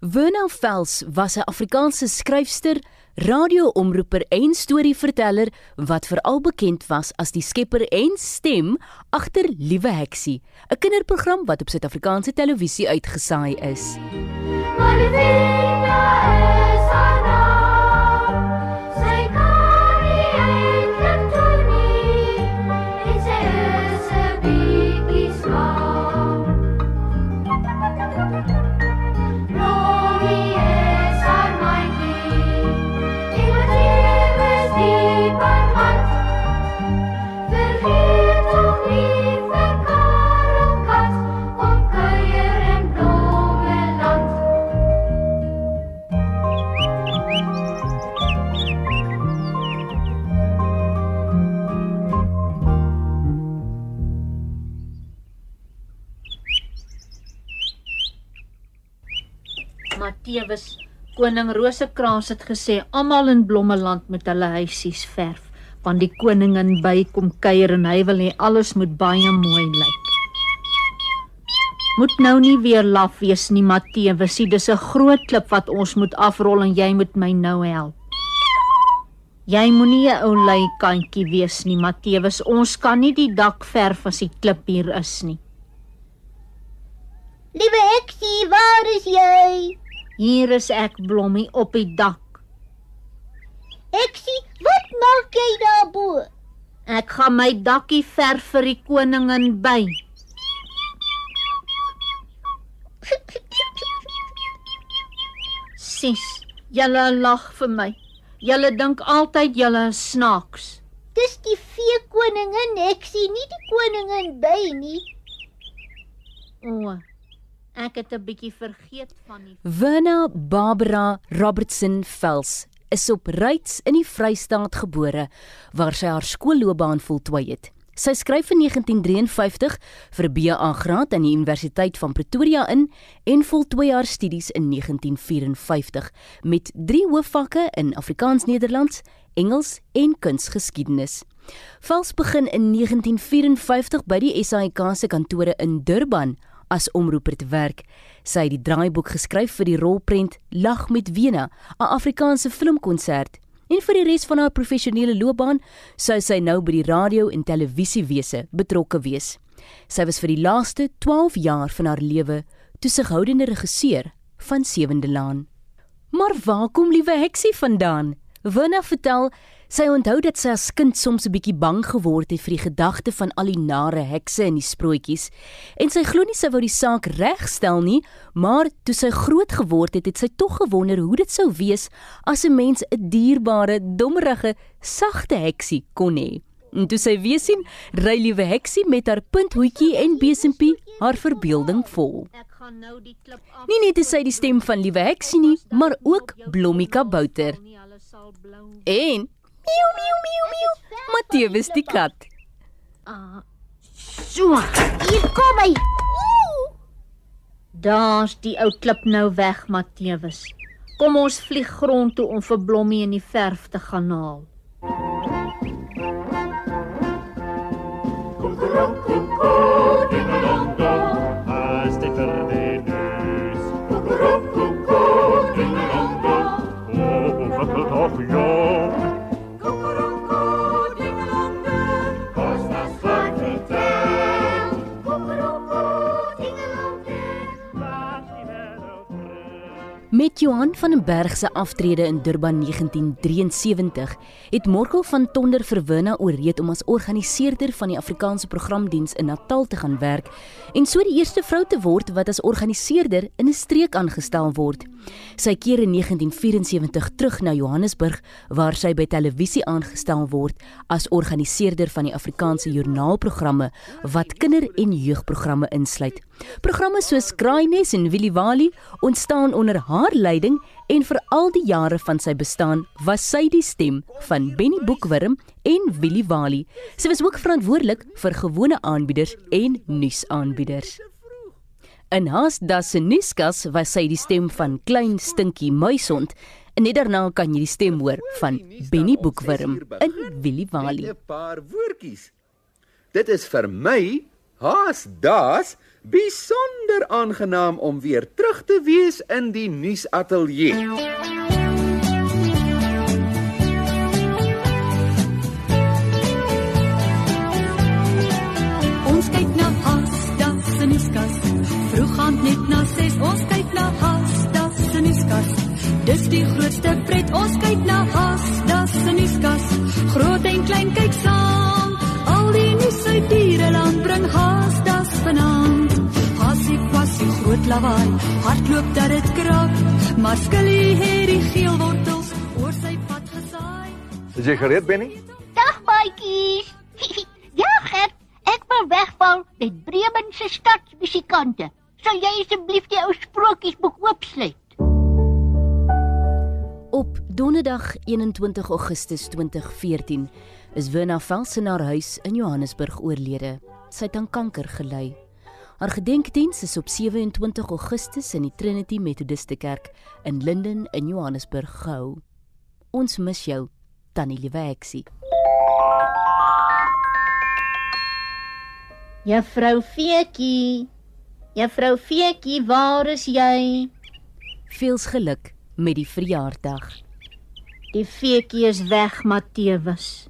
Werna Vels was 'n Afrikaanse skryfster, radioomroeper en storieverteller wat veral bekend was as die skepper en stem agter Liewe Heksie, 'n kinderprogram wat op Suid-Afrikaanse televisie uitgesaai is. Marivina Matthewes koning Rosekraans het gesê almal in Blommeland moet hulle huisies verf want die koningin by kom kuier en hy wil hê alles moet baie mooi lyk. Moet nou nie weer laf wees nie Matthewes, dis 'n groot klip wat ons moet afrol en jy moet my nou help. Jy moenie 'n ou lui kantjie wees nie Matthewes, ons kan nie die dak verf as die klip hier is nie. Liewe Heksie, waar is jy? Hier is ek Blommie op die dak. Heksie, wat maak jy daarbo? Ek gaan my dakkie verf vir die koningin by. Sis, julle lag vir my. Julle dink altyd julle is snaaks. Dis die vee koningin Heksie, nie die koningin by nie. O. Ek het 'n bietjie vergeet van die Werna Barbara Robertson Vels is op Ryds in die Vrystaat gebore waar sy haar skoolloopbaan voltooi het. Sy skryf in 1953 vir BA graad aan die Universiteit van Pretoria in en voltooi haar studies in 1954 met drie hoofvakke in Afrikaans-Nederlands, Engels en kunsgeskiedenis. Vels begin in 1954 by die SAIK se kantore in Durban as omroeper te werk. Sy het die draaiboek geskryf vir die rolprent Lag met Wena, 'n Afrikaanse filmkonsert. En vir die res van haar professionele loopbaan sou sy nou by die radio en televisiewese betrokke wees. Sy was vir die laaste 12 jaar van haar lewe toesighoudende regisseur van Sewende Laan. Maar waar kom liewe Heksie vandaan? Wina vertel sy onthou dat sy as kind soms 'n bietjie bang geword het vir die gedagte van al die nare hekse in die sprootjies en sy glo nie sy wou die saak regstel nie, maar toe sy groot geword het, het sy tog gewonder hoe dit sou wees as 'n mens 'n dierbare, dommerige, sagte heksie kon hê. En toe sy weer sien, ry liewe heksie met haar punthoetjie en besempie haar verbeelding vol. Nou. Nie net is sy die stem van liewe heksie nie, maar ook Blommika Bouter. Sal blou. En miau miau miau miau, Matthewes die kat. Ah. So, Hier kom hy. Daar's die ou klip nou weg, Matthewes. Kom ons vlieg grond toe om vir Blommie in die verf te gaan haal. Oh, wat het Met Johan van den Berg se aftrede in Durban 1973 het Morkel van Tonder verwinna oorreed om as organiseerder van die Afrikaanse programdiens in Natal te gaan werk en so die eerste vrou te word wat as organiseerder in 'n streek aangestel word. Sy keer in 1974 terug na Johannesburg waar sy by televisie aangestel word as organiseerder van die Afrikaanse joernaalprogramme wat kinder- en jeugprogramme insluit. Programme soos Kraaines en Willie Wali ontstaan onder haar leiding en vir al die jare van sy bestaan was sy die stem van Benny Boekwurm en Willie Wali. Sy was ook verantwoordelik vir gewone aanbieders en nuusaanbieders. In Haas das se nuuskas was sy die stem van Klein Stinkie Muisond en net daarna kan jy die stem hoor van Benny Boekwurm in Willie Wali. Net 'n paar woordjies. Dit is vir my haas Besonder aangenaam om weer terug te wees in die nuusateljee. Lawaai. Hardloop dat dit kraak. Maar skillie het die geel wortels oor sy pad gesaai. Is jy gereed, Benny? Dag maatjies. ja, Gert, ek wil wegval met Bremen se stadsmusikante. Sal jy asseblief die ou sprokiesboek oopsluit? Op Donderdag 21 Augustus 2014 is Werner Velsen haar huis in Johannesburg oorlede. Sy het aan kanker gely. Haar gedenkdiens is op 27 Augustus in die Trinity Methodiste Kerk in Linden in Johannesburg gehou. Ons mis jou, Tannie Lieweksie. Juffrou Feetjie. Juffrou Feetjie, waar is jy? Veels geluk met die verjaardag. Die feetjie is weg, Matewes.